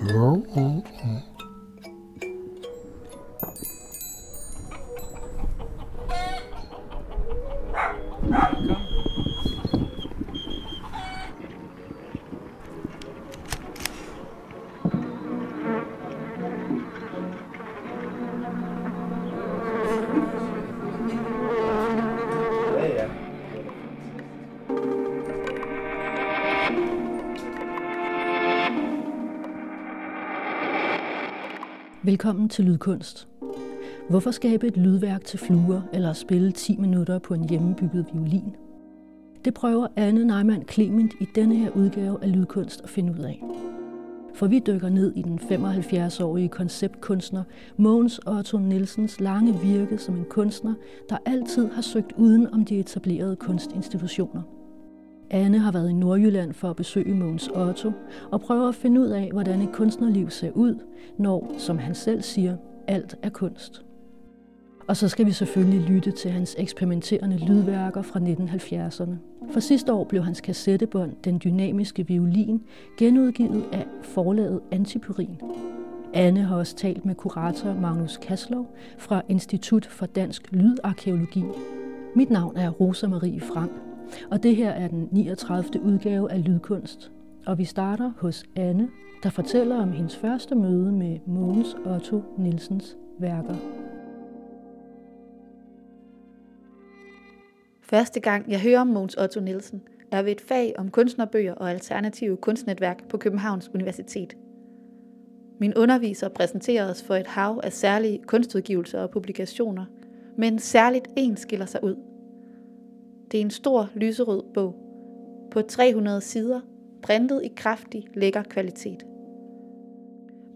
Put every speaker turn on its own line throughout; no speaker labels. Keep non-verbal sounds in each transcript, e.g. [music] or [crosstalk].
Oh, oh. oh. Velkommen til Lydkunst. Hvorfor skabe et lydværk til fluer eller spille 10 minutter på en hjemmebygget violin? Det prøver Anne Neumann Clement i denne her udgave af Lydkunst at finde ud af. For vi dykker ned i den 75-årige konceptkunstner Mogens Otto Nielsens lange virke som en kunstner, der altid har søgt uden om de etablerede kunstinstitutioner – Anne har været i Nordjylland for at besøge Mogens Otto og prøver at finde ud af, hvordan et kunstnerliv ser ud, når, som han selv siger, alt er kunst. Og så skal vi selvfølgelig lytte til hans eksperimenterende lydværker fra 1970'erne. For sidste år blev hans kassettebånd Den Dynamiske Violin genudgivet af forlaget Antipyrin. Anne har også talt med kurator Magnus Kaslov fra Institut for Dansk Lydarkeologi. Mit navn er Rosa Marie Frank. Og det her er den 39. udgave af Lydkunst. Og vi starter hos Anne, der fortæller om hendes første møde med Mogens Otto Nielsens værker.
Første gang jeg hører om Mogens Otto Nielsen, er ved et fag om kunstnerbøger og alternative kunstnetværk på Københavns Universitet. Min underviser præsenterer os for et hav af særlige kunstudgivelser og publikationer, men særligt en skiller sig ud – det er en stor lyserød bog på 300 sider, printet i kraftig, lækker kvalitet.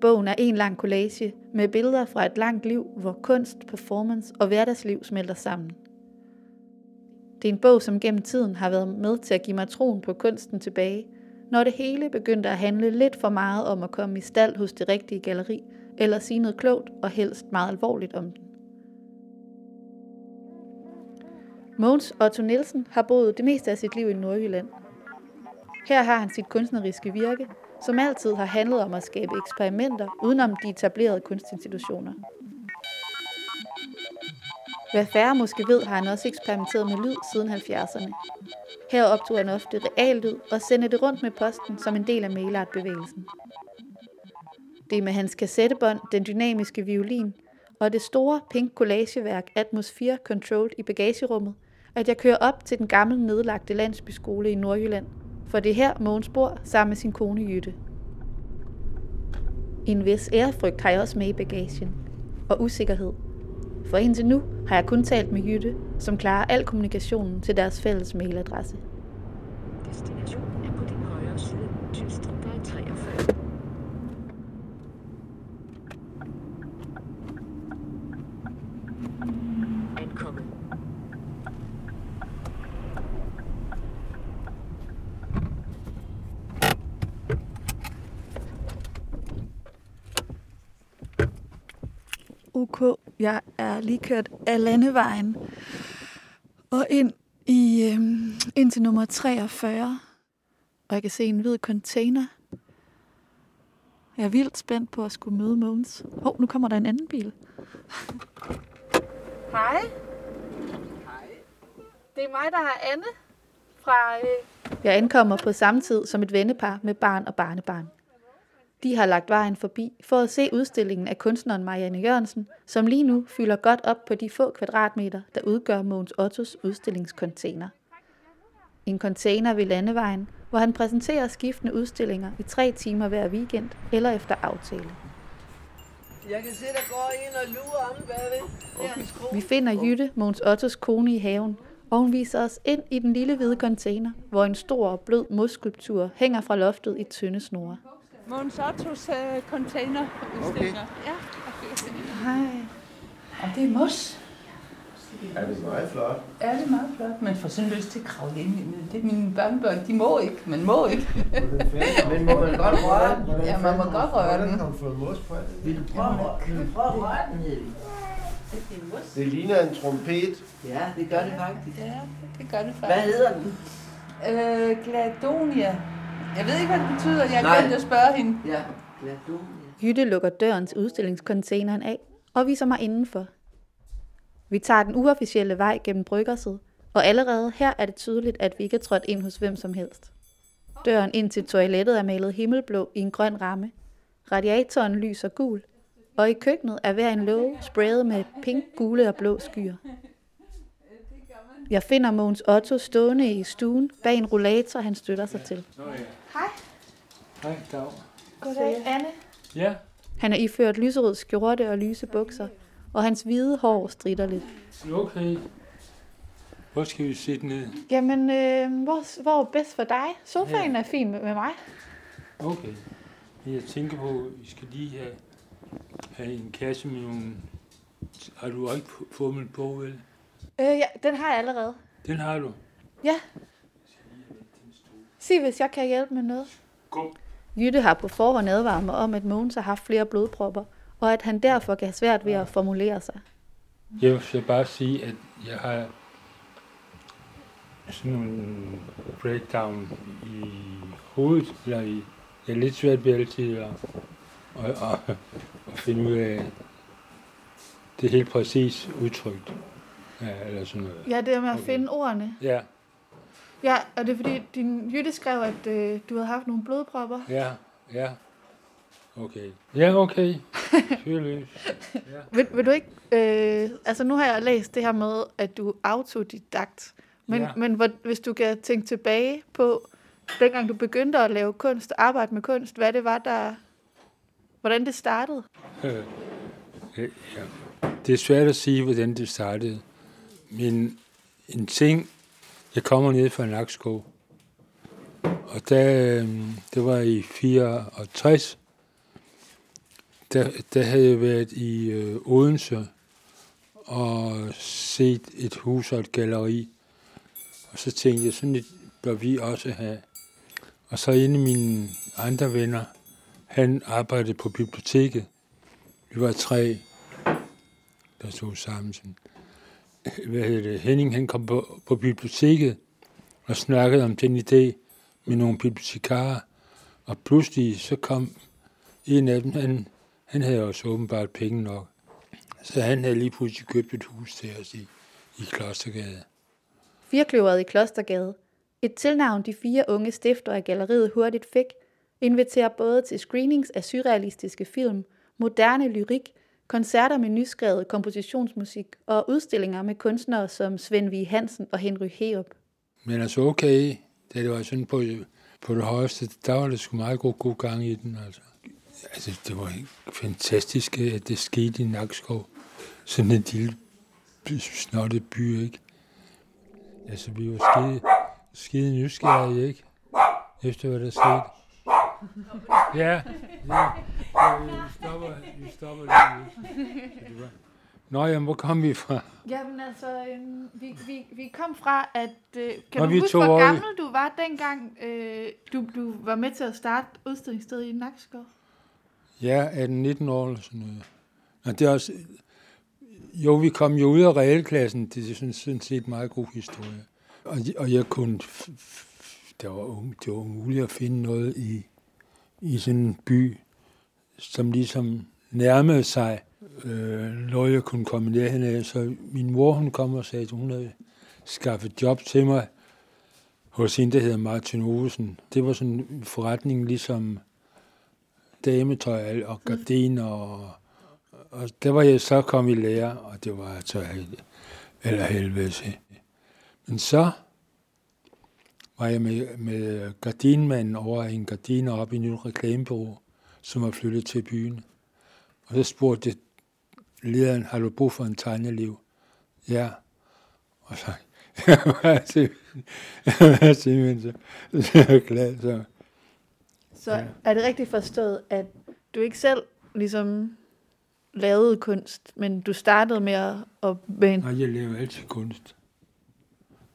Bogen er en lang collage med billeder fra et langt liv, hvor kunst, performance og hverdagsliv smelter sammen. Det er en bog, som gennem tiden har været med til at give mig troen på kunsten tilbage, når det hele begyndte at handle lidt for meget om at komme i stald hos det rigtige galleri, eller sige noget klogt og helst meget alvorligt om den. Mogens Otto Nielsen har boet det meste af sit liv i Nordjylland. Her har han sit kunstneriske virke, som altid har handlet om at skabe eksperimenter udenom de etablerede kunstinstitutioner. Hvad færre måske ved, har han også eksperimenteret med lyd siden 70'erne. Her optog han ofte reallyd og sendte det rundt med posten som en del af mailartbevægelsen. Det er med hans kassettebånd, den dynamiske violin, og det store pink collageværk Atmosphere Controlled i bagagerummet, at jeg kører op til den gamle nedlagte landsbyskole i Nordjylland, for det er her Mogens bor sammen med sin kone Jytte. En vis ærefrygt har jeg også med i bagagen, og usikkerhed. For indtil nu har jeg kun talt med Jytte, som klarer al kommunikationen til deres fælles mailadresse. Destination er på din højre side, Tylstrup 43. OK. Jeg er lige kørt af landevejen og ind, i, øhm, ind til nummer 43. Og jeg kan se en hvid container. Jeg er vildt spændt på at skulle møde Mogens. Hov, oh, nu kommer der en anden bil. Hej. Hej. Det er mig, der er Anne fra... Øh... Jeg ankommer på samme tid som et vennepar med barn og barnebarn. De har lagt vejen forbi for at se udstillingen af kunstneren Marianne Jørgensen, som lige nu fylder godt op på de få kvadratmeter, der udgør Mogens Ottos udstillingscontainer. En container ved landevejen, hvor han præsenterer skiftende udstillinger i tre timer hver weekend eller efter aftale.
Jeg kan se, der går en og lurer om bagved.
Vi finder Jytte, Mogens Ottos kone i haven, og hun viser os ind i den lille hvide container, hvor en stor og blød mosskulptur hænger fra loftet i tynde snore.
Monsantos uh, container udstillinger. Okay. Ja.
Hej.
Og det er mos.
Er det meget flot?
Ja, det er meget flot. Man får sådan lyst til at kravle ind i det. er mine børnebørn. De må ikke. Man må ikke.
Men må man godt røre den?
Ja, man må godt røre den.
Hvordan har du fået mos på det?
Vil du prøve, at røre den,
Det ligner en trompet.
Ja, det gør det faktisk. Ja, det gør det faktisk. Hvad hedder den? Øh, Gladonia. Jeg ved ikke, hvad det betyder. Jeg kan at spørge hende. Ja.
Lad du, ja.
Jytte lukker døren til udstillingscontaineren af og viser mig indenfor. Vi tager den uofficielle vej gennem bryggerset, og allerede her er det tydeligt, at vi ikke er trådt ind hos hvem som helst. Døren ind til toilettet er malet himmelblå i en grøn ramme. Radiatoren lyser gul, og i køkkenet er hver en låge sprayet med pink, gule og blå skyer. Jeg finder Mogens Otto stående i stuen bag en rollator, han støtter sig til.
Hej, Dag.
Goddag, Anne.
Ja,
Han er iført lyserød skjorte og lyse bukser, og hans hvide hår strider lidt.
okay. Hvor skal vi sidde ned?
Jamen, øh, hvor, hvor er bedst for dig? Sofaen
Ja.
er fin med, med mig.
Okay. Jeg tænker på, at vi skal lige have, have en kasse med nogle... Har du ikke fu- fået min bog, vel?
Øh, ja, den har jeg allerede.
Den har du.
Ja. Sig, hvis jeg kan hjælpe med noget.
Kom.
Jytte har på forhånd advaret mig om, at Mogens har haft flere blodpropper, og at han derfor kan have svært ved at formulere sig.
Jeg vil bare sige, at jeg har sådan en breakdown i hovedet, eller i, jeg er lidt svært ved altid at, at, at, at finde ud af det helt præcis udtrykt. Ja, eller sådan noget.
Ja, det er med at finde ordene.
Ja,
Ja, og det er fordi, din Jytte skrev, at øh, du havde haft nogle blodpropper.
ja, ja. Okay. Ja, okay. Fyr løs.
Vil, vil du ikke... Øh, altså, nu har jeg læst det her med, at du er autodidakt. Men,
Ja.
ja. men hvor, hvis du kan tænke tilbage på, dengang du begyndte at lave kunst arbejde med kunst, hvad det var, der... Hvordan det startede?
Øh, [laughs] ja. Det er svært at sige, hvordan det startede. Men en ting, jeg kommer ned fra Nakskov, og der, øh, det var i 64, der, der havde jeg været i øh, Odense og set et hus og et galleri. Og så tænkte jeg, sådan et bør vi også have. Og så en af mine andre venner, han arbejdede på biblioteket. Vi var tre, der stod sammen. Sådan. Hvad hedder det? Henning han kom på, på biblioteket og snakkede om den idé med nogle bibliotekarer. Og pludselig så kom en af dem, han, han havde også åbenbart penge nok. Så han havde lige pludselig købt et hus til os i, i Klostergade.
Firkløveret i Klostergade. Et tilnavn, de fire unge stifter af galleriet hurtigt fik, inviterer både til screenings af surrealistiske film, moderne lyrik, koncerter med nyskrevet kompositionsmusik og udstillinger med kunstnere som Svend V. Hansen og Henry Heop.
Men altså okay, da det var sådan på, på det højeste, der var det sgu meget god, god gang i den. Altså. altså det var fantastisk, at det skete i Nakskov. Sådan en lille by- snottet by, ikke? Altså, vi var skide, skide nysgerrige, ikke? Efter hvad der skete. Ja, ja vi stopper, vi stopper lige. Nå, jamen, hvor kom vi fra?
Jamen altså, øhm, vi, vi, vi kom fra, at... Øh, kan
Nå,
du
vi
huske, hvor
år-
gammel du var dengang, øh, du, du var med til at starte udstillingsstedet i Nakskov?
Ja, 18-19 år eller sådan noget. Og det er også, jo, vi kom jo ud af realklassen. Det er sådan, sådan set en meget god historie. Og, og jeg kunne, det var, det var umuligt at finde noget i, i sådan en by, som ligesom nærmede sig øh, noget, jeg kunne komme nærhen af. Så min mor, hun kom og sagde, at hun havde skaffet job til mig hos en, der hedder Martin Olsen. Det var sådan en forretning, ligesom dametøj og gardiner. Og, og der var jeg så kommet i lære, og det var altså eller helvede til. Men så var jeg med, med gardinmanden over en gardiner op i en ny reklamebureau, som var flyttet til byen. Og så spurgte lederen, har du brug for en tegneliv? Ja. Og så, [laughs] [laughs] [laughs] jeg jeg var simpelthen så, så glad. Så.
Så
Ja.
er det rigtigt forstået, at du ikke selv ligesom lavede kunst, men du startede med at, at med en
Nej, jeg laver altid kunst.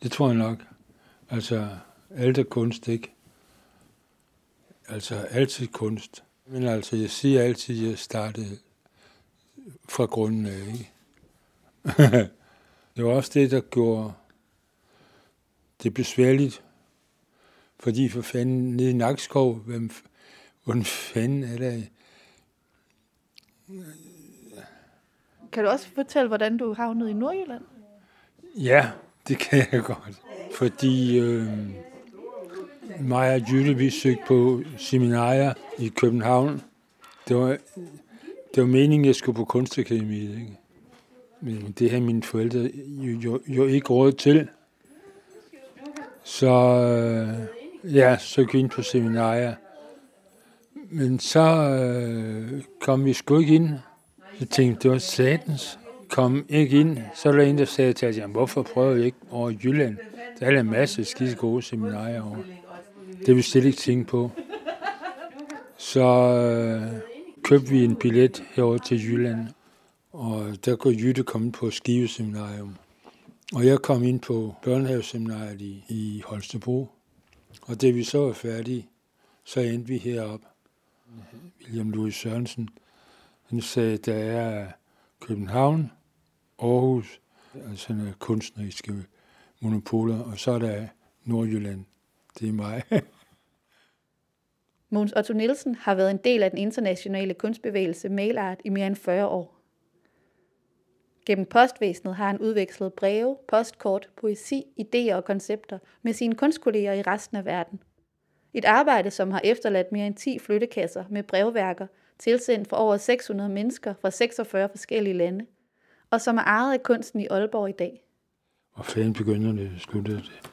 Det tror jeg nok. Altså, alt er kunst, ikke? Altså, altid kunst. Men altså, jeg siger altid, at jeg startede fra grunden af, ikke? [laughs] det var også det, der gjorde det besværligt. Fordi for fanden, nede i Nakskov, hvem, hvordan fanden er der
Kan du også fortælle, hvordan du havnede i Nordjylland?
Ja, det kan jeg godt. Fordi øh, mig og Jytte, vi søgte på seminarier i København. Det var, det var meningen, at jeg skulle på kunstakademiet. Ikke? Men det havde mine forældre jo, jo, jo ikke råd til. Så øh, ja, så gik ind på seminarier. Men så øh, kom vi sgu ikke ind. Jeg tænkte, det var satans. Kom ikke ind. Så var der en, der sagde til os, hvorfor prøver vi ikke over Jylland? Der er en masse skide gode seminarier over. Det vil vi slet ikke tænke på. Så øh, købte vi en billet herover til Jylland, og der kunne Jytte komme på Skive Seminarium. Og jeg kom ind på børnehaveseminariet i, i Holstebro. Og da vi så var færdige, så endte vi herop. William Louis Sørensen, han sagde, der er København, Aarhus, altså sådan kunstneriske monopoler, og så er der Nordjylland. Det er mig. [laughs]
Måns Otto Nielsen har været en del af den internationale kunstbevægelse Mailart i mere end 40 år. Gennem postvæsenet har han udvekslet breve, postkort, poesi, idéer og koncepter med sine kunstkolleger i resten af verden. Et arbejde, som har efterladt mere end 10 flyttekasser med brevværker, tilsendt for over 600 mennesker fra 46 forskellige lande, og som er ejet af kunsten i Aalborg i dag.
Og fanden begynder det, sluttede det.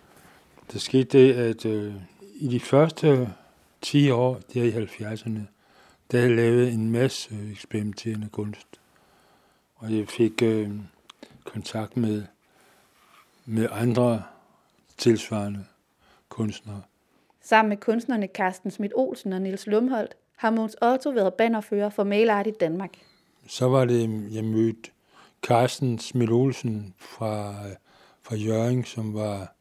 Der skete det, at øh, i de første 10 år, der i 70'erne, der jeg lavet en masse eksperimenterende kunst. Og jeg fik øh, kontakt med, med andre tilsvarende kunstnere.
Sammen med kunstnerne Carsten Schmidt Olsen og Niels Lumholdt har Måns Otto været bannerfører for Mailart i Danmark.
Så var det, jeg mødte Carsten Schmidt Olsen fra, fra Jørgen, som var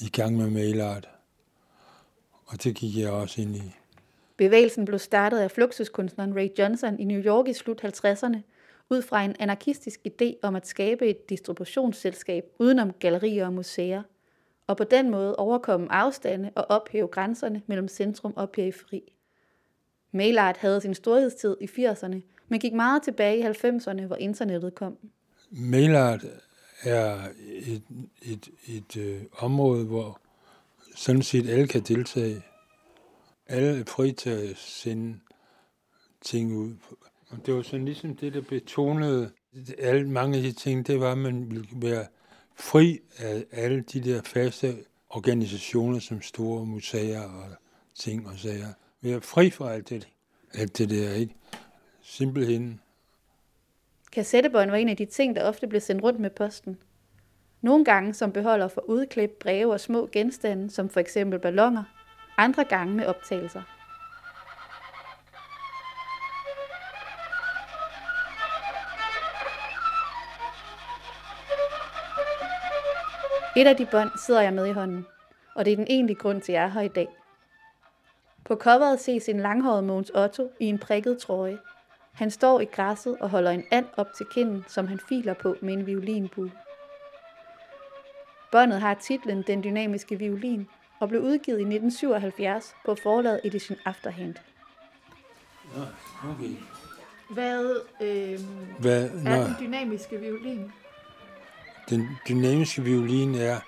i gang med Mailart. Og det gik jeg også ind i.
Bevægelsen blev startet af fluxuskunstneren Ray Johnson i New York i slut 50'erne, ud fra en anarkistisk idé om at skabe et distributionsselskab udenom gallerier og museer, og på den måde overkomme afstande og ophæve grænserne mellem centrum og periferi. Mailart havde sin storhedstid i 80'erne, men gik meget tilbage i 90'erne, hvor internettet kom.
Mailart er et, et, et, øh, område, hvor sådan set alle kan deltage. Alle er fri til at sende ting ud. Og det var sådan ligesom det, der betonede alle mange af de ting, det var, at man ville være fri af alle de der faste organisationer, som store museer og ting og sager. Være fri fra alt det, alt det der, ikke? Simpelthen.
Kassettebånd var en af de ting, der ofte blev sendt rundt med posten. Nogle gange som beholder for udklip, breve og små genstande, som for eksempel ballonger. Andre gange med optagelser. Et af de bånd sidder jeg med i hånden, og det er den egentlige grund til, at jeg er her i dag. På coveret ses en langhåret Måns Otto i en prikket trøje. Han står i græsset og holder en and op til kinden, som han filer på med en violinbue. Båndet har titlen Den dynamiske violin og blev udgivet i 1977 på forlaget Edition Afterhand.
Ja, okay.
Hvad øh,
Hvad,
er den dynamiske violin?
Den dynamiske violin er,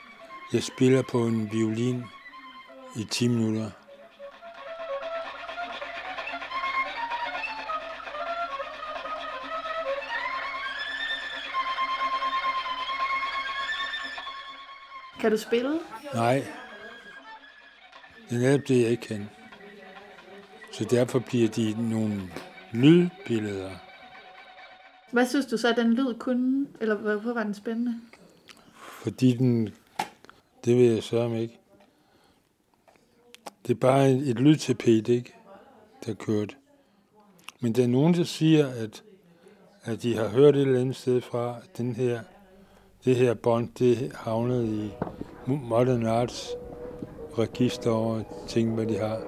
jeg spiller på en violin i 10 minutter.
Kan du spille?
Nej, det er netop det, jeg ikke kan. Så derfor bliver de nogle lydbilleder.
Hvad synes du så, at den lyd kunne? Eller hvorfor var den spændende?
Fordi den, det ved jeg så ikke. Det er bare et, et lydtapet, ikke? Der kørt. Men der er nogen, der siger, at, at de har hørt et eller andet sted fra, at den her, det her bånd, det havnede i Modern Arts register over ting, hvad de har.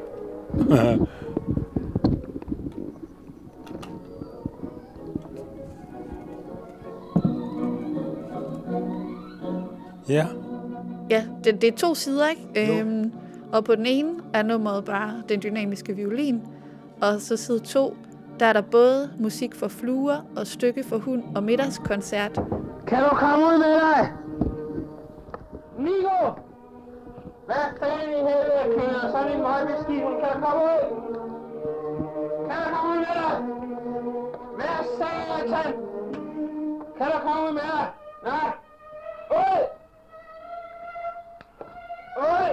[laughs] ja.
Ja, det, det er to sider, ikke? Øhm, og på den ene er nummeret bare den dynamiske violin, og så side to der er der både musik for fluer og stykke for hund og middagskoncert.
Kan du komme ud med dig? Nico! Hvad fanden i helvede kører sådan en møgbeskiven? Kan du komme ud? Kan du komme ud med dig? Hvad satan? Kan du komme ud med dig? Nej! Ud! Ud!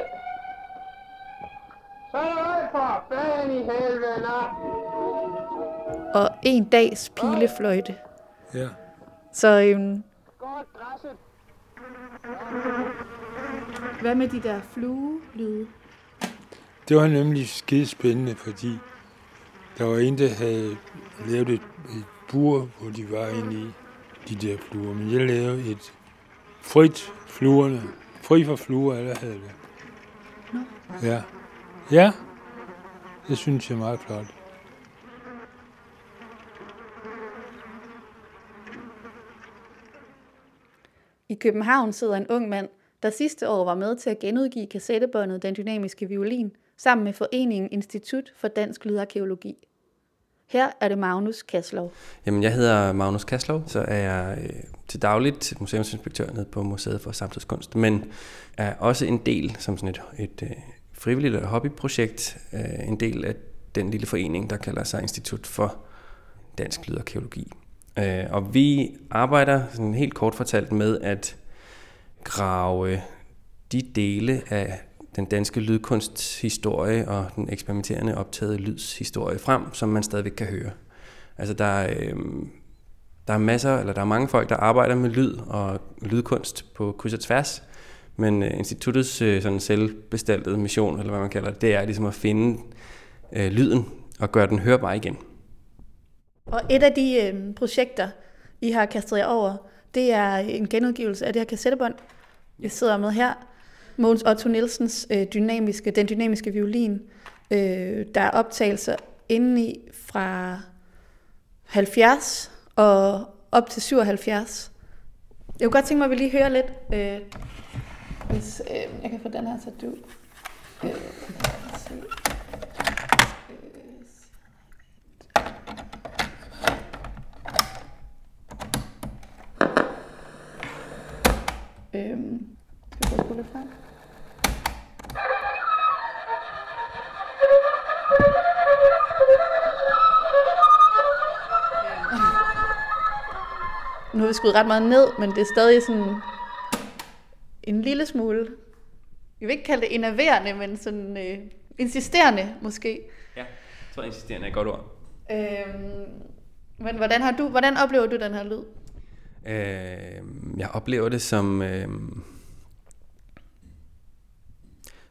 Så er det ud for fanden i helvede, nej!
og en dags pilefløjte.
Ja.
Så øhm! Hvad med de der fluelyde?
Det var nemlig skide spændende, fordi der var en, der havde lavet et, et bur, hvor de var inde i de der fluer. Men jeg lavede et frit fluerne. Fri for fluer, alle havde det. Ja. Ja. Det synes jeg er meget flot.
I København sidder en ung mand, der sidste år var med til at genudgive kassettebåndet Den Dynamiske Violin, sammen med Foreningen Institut for Dansk Lydarkeologi. Her er det Magnus Kaslov.
Jamen, jeg hedder Magnus Kaslov, så er jeg øh, til dagligt museumsinspektør nede på Museet for Samtidskunst, men er også en del, som sådan et, et øh, frivilligt eller hobbyprojekt, øh, en del af den lille forening, der kalder sig Institut for Dansk Lydarkeologi. Øh, og vi arbejder sådan helt kort fortalt med at grave de dele af den danske lydkunsthistorie og den eksperimenterende optaget lydshistorie frem, som man stadigvæk kan høre. Altså der er, øh, der er masser, eller der er mange folk, der arbejder med lyd og lydkunst på kryds og tværs, men øh, instituttets øh, sådan selvbestaltede mission, eller hvad man kalder det, det er ligesom at finde øh, lyden og gøre den hørbar igen.
Og et af de øh, projekter, I har kastet jer over, det er en genudgivelse af det her kassettebånd, vi sidder med her. Mogens Otto Nielsens øh, dynamiske, den dynamiske violin. Øh, der er optagelser indeni fra 70 og op til 77. Jeg kunne godt tænke mig, at vi lige hører lidt, øh, hvis øh, jeg kan få den her sat ud. Øh, se. Øhm, skal vi prøve at frem? Nu har vi skruet ret meget ned, men det er stadig sådan en lille smule, jeg vil ikke kalde det enerverende, men sådan øh, insisterende måske.
Ja, jeg tror, insisterende er et godt ord.
Øhm, men hvordan, har du, hvordan oplever du den her lyd?
Øh, jeg oplever det som, øh,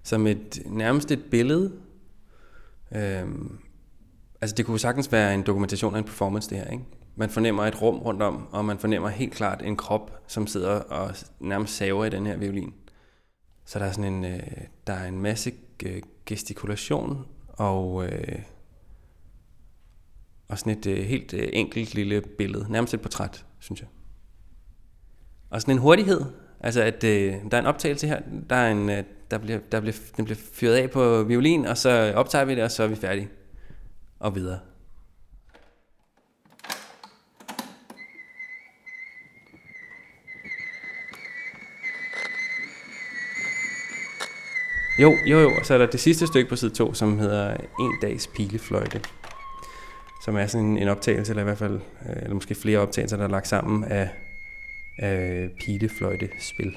som et nærmest et billede. Øh, altså det kunne sagtens være en dokumentation af en performance, det her. Ikke? Man fornemmer et rum rundt om, og man fornemmer helt klart en krop, som sidder og nærmest saver i den her violin. Så der er sådan en, øh, der er en masse øh, gestikulation og, øh, og sådan et øh, helt øh, enkelt lille billede, nærmest et portræt, synes jeg. Og sådan en hurtighed, altså at øh, der er en optagelse her, der, er en, øh, der, bliver, der bliver, den bliver fyret af på violin, og så optager vi det, og så er vi færdige. Og videre. Jo, jo, jo, og så er der det sidste stykke på side 2, som hedder En dags pilefløjte, som er sådan en optagelse, eller i hvert fald, øh, eller måske flere optagelser, der er lagt sammen af, af pilefløjtespil.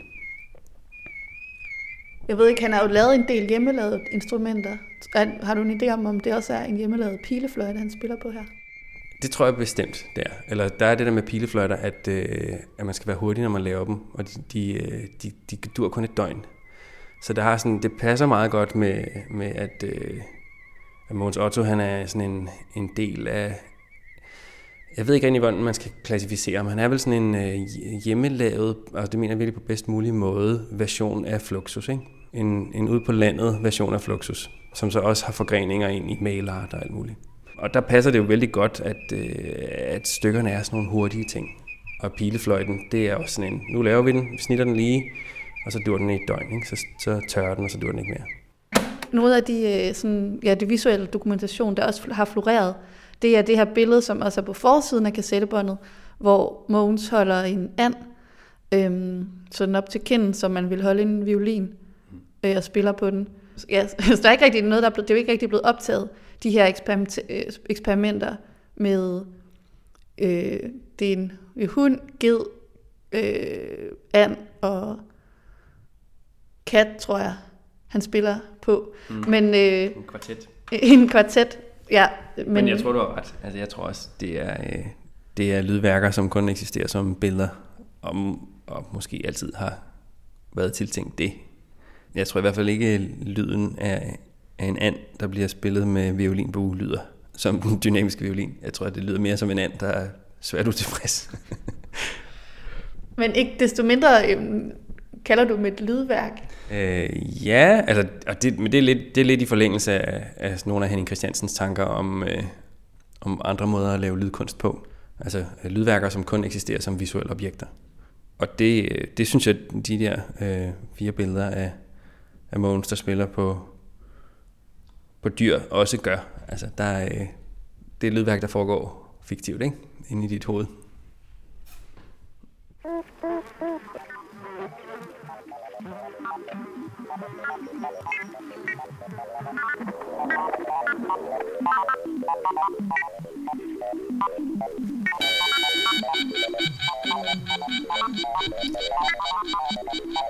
Jeg ved ikke, han har jo lavet en del hjemmelavede instrumenter. Er- Har du en idé om, om det også er en hjemmelavet pilefløjte, han spiller på her?
Det tror jeg bestemt, der. Eller der er det der med pilefløjter, at, øh, at man skal være hurtig, når man laver dem, og de, de, øh, de, de dur kun et døgn. Så der har sådan, det passer meget godt med, med at, øh, at Måns Otto han er sådan en, en del af... Jeg ved ikke rigtig, hvordan man skal klassificere ham. Han er vel sådan en øh, hjemmelavet, og det mener jeg virkelig på bedst mulig måde, version af Fluxus. Ikke? En, en ud på landet version af Fluxus, som så også har forgreninger ind i mailart og alt muligt. Og der passer det jo vældig godt, at, øh, at stykkerne er sådan nogle hurtige ting. Og pilefløjten, det er også sådan en, nu laver vi den, vi snitter den lige, og så dur den i et døgn, ikke? Så, så tørrer den, og så dur den ikke mere.
Noget af de, øh, sådan, ja, det visuelle dokumentation, der også har floreret, det er det her billede, som også er på forsiden af kassettebåndet, hvor Mogens holder en and, øhm, sådan op til kinden, som man vil holde en violin øh, og spiller på den. Ja, [laughs] så der er ikke rigtig noget, der er blevet, det er jo ikke rigtig blevet optaget, de her eksperiment, øh, eksperimenter med, øh, det er en hund, ged, øh, and og kat, tror jeg, han spiller på. Mm. Men, øh,
En kvartet.
en kvartet, ja. Men,
Men jeg tror, du har ret. Altså, jeg tror også, det er, øh, det er lydværker, som kun eksisterer som billeder, og, og måske altid har været tiltænkt det. Jeg tror i hvert fald ikke, lyden af, af en and, der bliver spillet med violinbue, lyder som den dynamiske violin. Jeg tror, at det lyder mere som en and, der er svært utilfreds. [laughs]
men ikke desto mindre øh, kalder du dem et lydværk.
Øh, ja, altså, og det, men det er, lidt, det er lidt i forlængelse af, af nogle af Henning Christiansens tanker om, øh, om andre måder at lave lydkunst på. Altså øh, lydværker, som kun eksisterer som visuelle objekter. Og det, øh, det synes jeg, de der øh, fire billeder af, af Måns, der spiller på, på dyr, også gør. Altså, der er, øh, det er lydværk, der foregår fiktivt, ikke? Inde i dit hoved.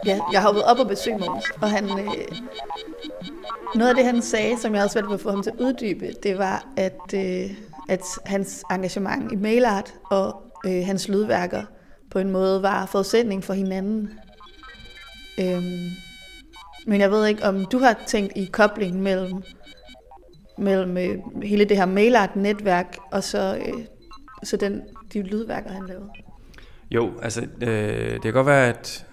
Ja, jeg har op og besøge Måns, og han, øh, noget af det, han sagde, som jeg også svært ved at få ham til at uddybe, det var, at, øh, at hans engagement i mailart og øh, hans lydværker på en måde var forudsætning for hinanden. Øhm, men jeg ved ikke, om du har tænkt i koblingen mellem, mellem øh, hele det her mailart-netværk og så, øh, så den, de lydværker, han lavede.
Jo, altså øh, det kan godt være, at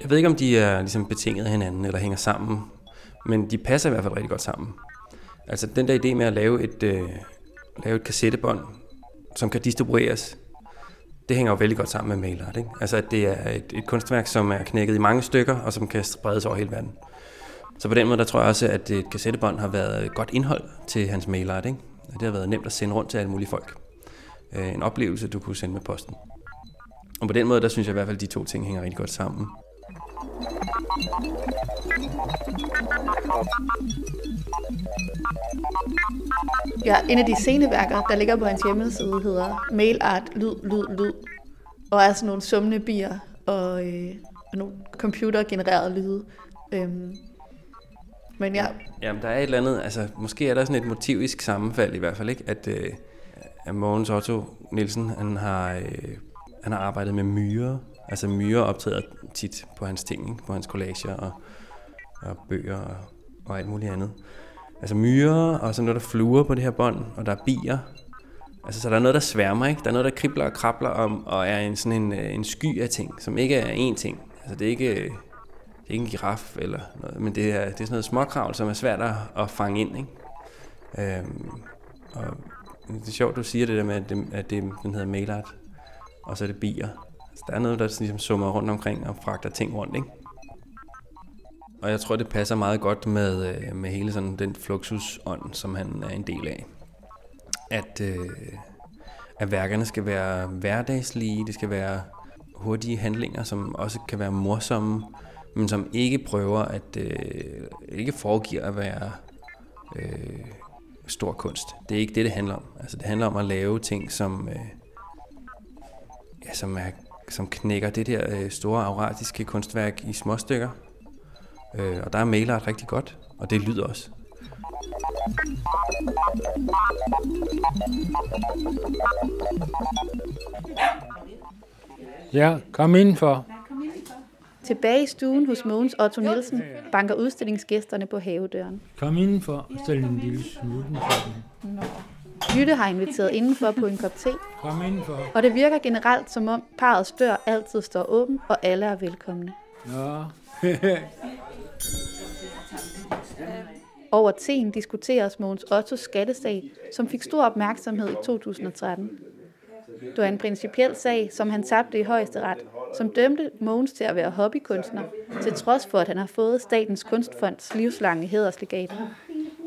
jeg ved ikke, om de er ligesom betinget af hinanden eller hænger sammen, men de passer i hvert fald rigtig godt sammen. Altså den der idé med at lave et, øh, lave et kassettebånd, som kan distribueres, det hænger jo vældig godt sammen med mailart. Ikke? Altså at det er et, et kunstværk, som er knækket i mange stykker, og som kan spredes over hele verden. Så på den måde, der tror jeg også, at et kassettebånd har været et godt indhold til hans mailart. Ikke? Det har været nemt at sende rundt til alle mulige folk. Øh, en oplevelse, du kunne sende med posten. Og på den måde, der synes jeg i hvert fald, at de to ting hænger rigtig godt sammen.
Ja, en af de sceneværker, der ligger på hans hjemmeside, hedder Mailart Lyd, Lyd, Lyd. Og er sådan nogle summende bier og, øh, og nogle computergenererede lyde. Øhm, men ja,
Jamen, der er et eller andet, altså måske er der sådan et motivisk sammenfald i hvert fald, ikke? At, øh, at Mogens Otto Nielsen, han har, øh, han har arbejdet med myrer. Altså myrer optræder tit på hans ting, ikke? på hans collager og, og bøger og, og alt muligt andet. Altså myrer, og så noget, der fluer på det her bånd, og der er bier. Altså, så der er noget, der sværmer, ikke? Der er noget, der kribler og krabler om, og er en, sådan en, øh, en sky af ting, som ikke er én ting. Altså, det er ikke, øh, det er ikke en giraf eller noget, men det er, det er sådan noget småkravl, som er svært at, at fange ind, ikke? Øhm, og det er sjovt, du siger det der med, at det, at det den hedder mailart, og så er det bier. Altså, der er noget, der ligesom summer rundt omkring og fragter ting rundt, ikke? Og jeg tror, det passer meget godt med, øh, med hele sådan den fluxusånd, som han er en del af. At, øh, at værkerne skal være hverdagslige, det skal være hurtige handlinger, som også kan være morsomme, men som ikke prøver at, øh, ikke foregiver at være øh, stor kunst. Det er ikke det, det handler om. Altså, det handler om at lave ting, som, øh, som, er, som knækker det der øh, store auratiske kunstværk i små stykker. Øh, og der er mailart rigtig godt, og det lyder også.
Ja, kom indenfor.
tilbage i stuen hos Mogens Otto Nielsen banker udstillingsgæsterne på havedøren.
Kom indenfor og stil en lille for dem.
Jytte har inviteret indenfor på en kop te,
Kom indenfor.
og det virker generelt som om parrets dør altid står åben, og alle er velkomne.
Nå, [laughs]
Over teen diskuteres Mogens Ottos skattesag, som fik stor opmærksomhed i 2013. Det var en principiel sag, som han tabte i højesteret, som dømte Mogens til at være hobbykunstner, til trods for, at han har fået Statens Kunstfonds livslange hæderslegat.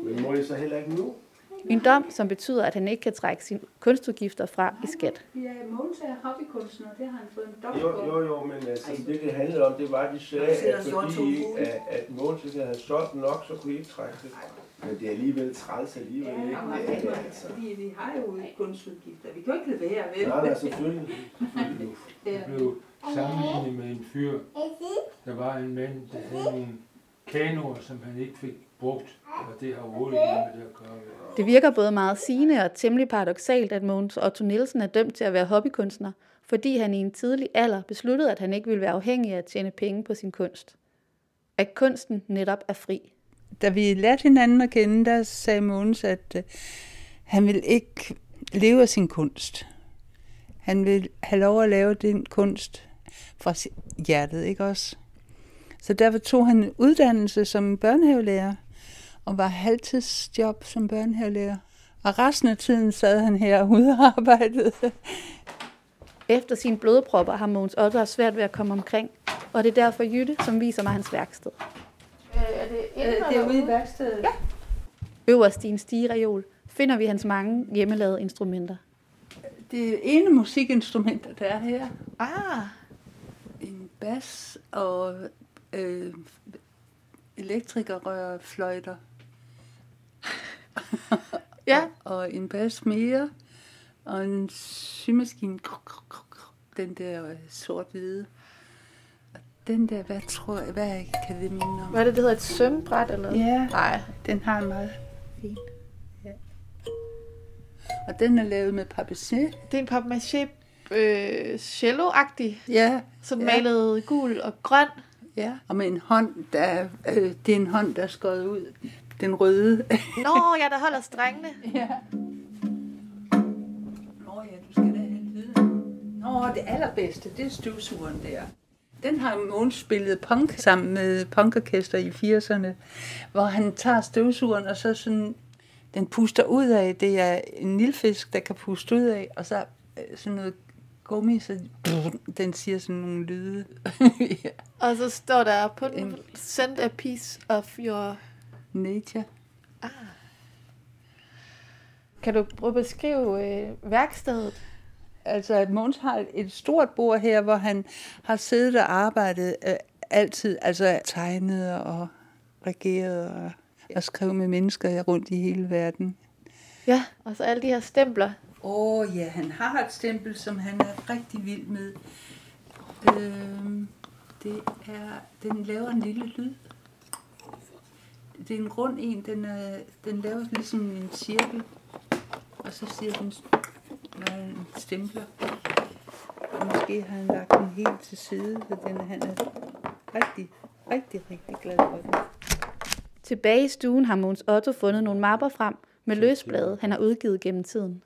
Men må jeg så heller ikke nu?
En dom, som betyder, at han ikke kan trække sine kunstudgifter fra i skat.
Ja, Mogens er hobbykunstner, det har han fået en dom
Jo, jo, jo, men altså, det det handlede om, det var, at de sagde, at fordi at, at Måns ikke havde solgt nok, så kunne I ikke trække det. Men det er alligevel træls alligevel, ikke? Det er, altså.
Fordi vi har jo kunstudgifter. Vi kan jo ikke lade være, vel?
Nej, nej, selvfølgelig. [laughs] selvfølgelig.
Jeg blev sammenlignet med en fyr. Der var en mand, der havde nogle kanoer, som han ikke fik brugt, og det har overhovedet ikke med det at gøre.
Det virker både meget sigende og temmelig paradoxalt, at Mogens Otto Nielsen er dømt til at være hobbykunstner, fordi han i en tidlig alder besluttede, at han ikke ville være afhængig af at tjene penge på sin kunst. At kunsten netop er fri.
Da vi lærte hinanden at kende, der sagde Mogens, at øh, han vil ikke leve af sin kunst. Han vil have lov at lave den kunst fra hjertet, ikke også? Så derfor tog han en uddannelse som børnehavelærer, og var halvtidsjob som børnehavelærer. Og resten af tiden sad han her og udarbejdede.
Efter sine blodpropper har Mogens Otto svært ved at komme omkring, og det er derfor Jytte, som viser mig hans værksted.
Er det, det er ude i værkstedet? Ja.
Øverst i en stigereol finder vi hans mange hjemmelavede instrumenter.
Det ene musikinstrumenter, der er her,
Ah,
en bas og øh, elektrikerrør fløjter.
Ja.
og en bas mere, og en symaskine, den der sort-hvide. Og den der, hvad tror jeg, hvad kan det minde om?
Hvad er det, det hedder? Et sømbræt eller noget?
Ja,
Nej,
den har en meget
fint.
Og den er lavet med papier.
Det er en papmaché øh, cello-agtig,
Ja,
som
Ja.
malet gul og grøn.
ja. Og med en hånd, der, er- øh, det er en hånd, der er skåret ud. Den røde.
Nå, ja, der holder strengene. [laughs]
ja. Nå ja, du skal da have lyden. Nå, det allerbedste, det er støvsugeren der. Den har Mogens spillet punk sammen med punkorkester i 80'erne, hvor han tager støvsugeren, og så sådan, den puster ud af, det er en nilfisk, der kan puste ud af, og så øh, sådan noget gummi, så den siger sådan nogle lyde. [laughs] ja.
Og så står der på den, send a piece of your...
Nature.
Kan du prøve at beskrive øh, værkstedet?
Altså, at Måns har et- stort bord her, hvor han har siddet og arbejdet øh, altid, altså tegnet og regeret og, og skrevet med mennesker rundt i hele verden.
Ja, og så alle de her stempler.
Åh oh, ja, han har et stempel, som han er rigtig vild med. Øhm, det er, den laver en lille lyd. Det er en rund en, den, er, den laver ligesom en cirkel. Og så siger den, når han stempler. Og måske har han lagt den helt til side, så den, han er rigtig, rigtig, rigtig glad for den.
Tilbage i stuen har Mogens Otto fundet nogle mapper frem med løsblade, han har udgivet gennem tiden.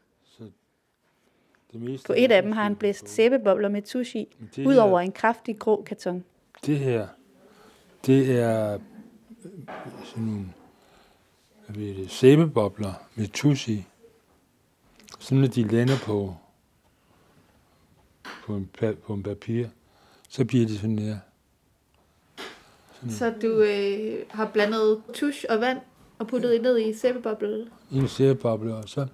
Det meste
På et af dem har han blæst sæbebobler med tusch i, ud
er-
over en kraftig grå karton.
Det her, det er øh, sådan nogle hvad ved det, sæbebobler med tus i. Sådan når de lander på, på, en, på en papir, så bliver de sådan her.
Så du øh, har blandet tusch og vand og puttet det ned i sæbeboblen?
En sæbeboble, og så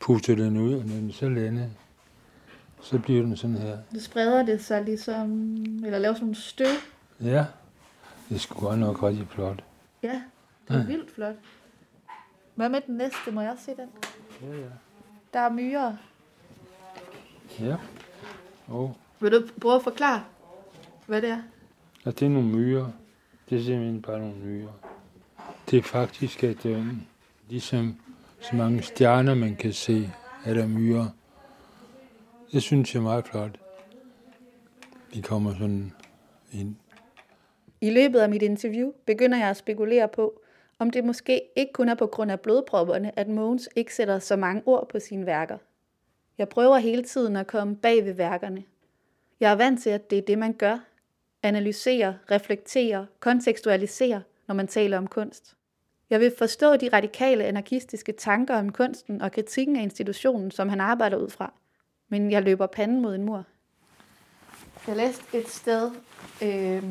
puster den ud, og når den så lander, så bliver den sådan her.
Så spreder det sig ligesom, eller laver sådan nogle støv.
Ja, det er sgu godt nok rigtig flot.
Ja, det er vildt flot. Hvad med den næste? Må jeg også se den?
Ja, ja.
Der er myrer.
Ja. Og,
Vil du prøve at forklare, hvad det er?
og det er nogle myrer. Det er simpelthen bare nogle myrer. Det er faktisk, at øh, ligesom så mange stjerner, man kan se, er der myrer. Det synes jeg er meget flot. De kommer sådan ind.
I løbet af mit interview begynder jeg at spekulere på, om det måske ikke kun er på grund af blodpropperne, at Mogens ikke sætter så mange ord på sine værker. Jeg prøver hele tiden at komme bag ved værkerne. Jeg er vant til, at det er det, man gør. Analysere, reflektere, kontekstualisere, når man taler om kunst. Jeg vil forstå de radikale anarkistiske tanker om kunsten og kritikken af institutionen, som han arbejder ud fra. Men jeg løber panden mod en mur. Jeg læste et sted, øh,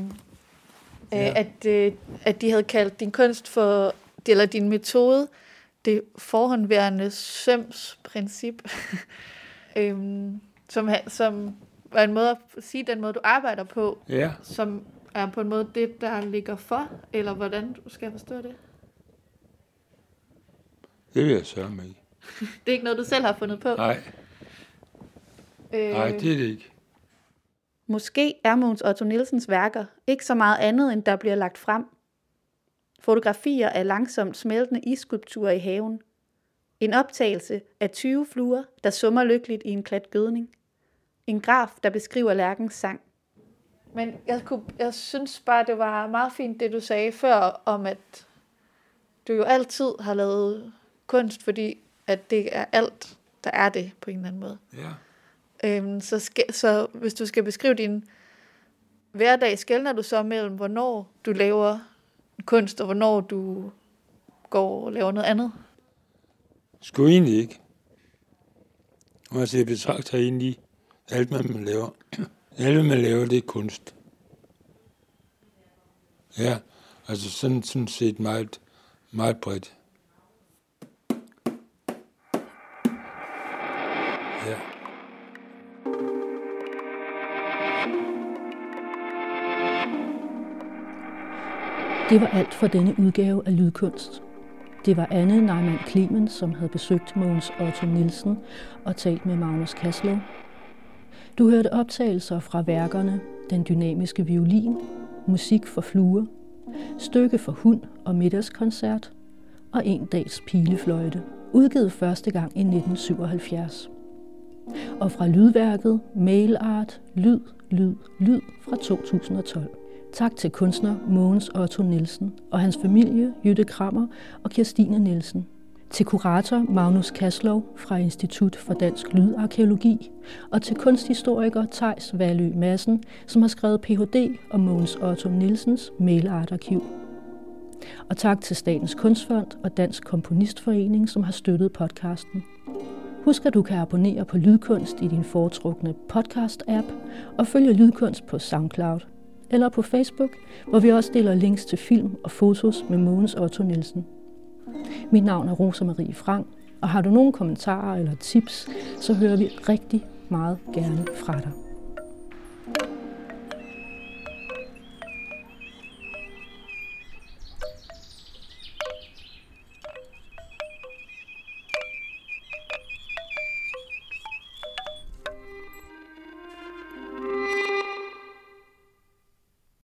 Ja.
ja. at, øh, at de havde kaldt din kunst for, eller din metode, det forhåndværende sømsprincip, [laughs] øhm, som, som er en måde at sige den måde, du arbejder på,
Ja.
som er på en måde det, der ligger for, eller hvordan skal jeg forstå det?
Det vil jeg sørge ikke. [laughs]
Det er ikke noget, du selv har fundet på?
Nej,
Øh,
nej, det er det ikke.
Måske er Mogens Otto Nielsens værker ikke så meget andet, end der bliver lagt frem. Fotografier af langsomt smeltende isskulpturer i haven. En optagelse af 20 fluer, der summer lykkeligt i en klat gødning. En graf, der beskriver lærkens sang. Men jeg, kunne, jeg synes bare, det var meget fint, det du sagde før, om at du jo altid har lavet kunst, fordi at det er alt, der er det på en eller anden måde.
Ja.
Øhm, så, skal, så hvis du skal beskrive din hverdag, skældner du så mellem, hvornår du laver kunst, og hvornår du går og laver noget andet?
Sgu egentlig ikke. Og altså, jeg betragter egentlig alt, hvad man laver. [clears throat] alt, hvad man laver, det er kunst. Ja, altså sådan, sådan set meget, meget bredt.
Det var alt for denne udgave af Lydkunst. Det var Anne Neumann Clemens, som havde besøgt Mogens Otto Nielsen og talt med Magnus Kaslow. Du hørte optagelser fra værkerne Den dynamiske violin, Musik for fluer, Stykke for hund og middagskoncert og En dags pilefløjte, udgivet første gang i 1977. Og fra lydværket Mail Art Lyd, Lyd, Lyd fra 2012. Tak til kunstner Mogens Otto Nielsen og hans familie Jytte Krammer og Kirstine Nielsen. Til kurator Magnus Kaslov fra Institut for Dansk Lydarkeologi og til kunsthistoriker Tejs Valø Madsen, som har skrevet Ph.D. om Mogens Otto Nielsens mailartarkiv. Og tak til Statens Kunstfond og Dansk Komponistforening, som har støttet podcasten. Husk, at du kan abonnere på Lydkunst i din foretrukne podcast-app og følge Lydkunst på SoundCloud eller på Facebook, hvor vi også deler links til film og fotos med Mogens Otto Nielsen. Mit navn er Rosa Marie Frank, og har du nogle kommentarer eller tips, så hører vi rigtig meget gerne fra dig.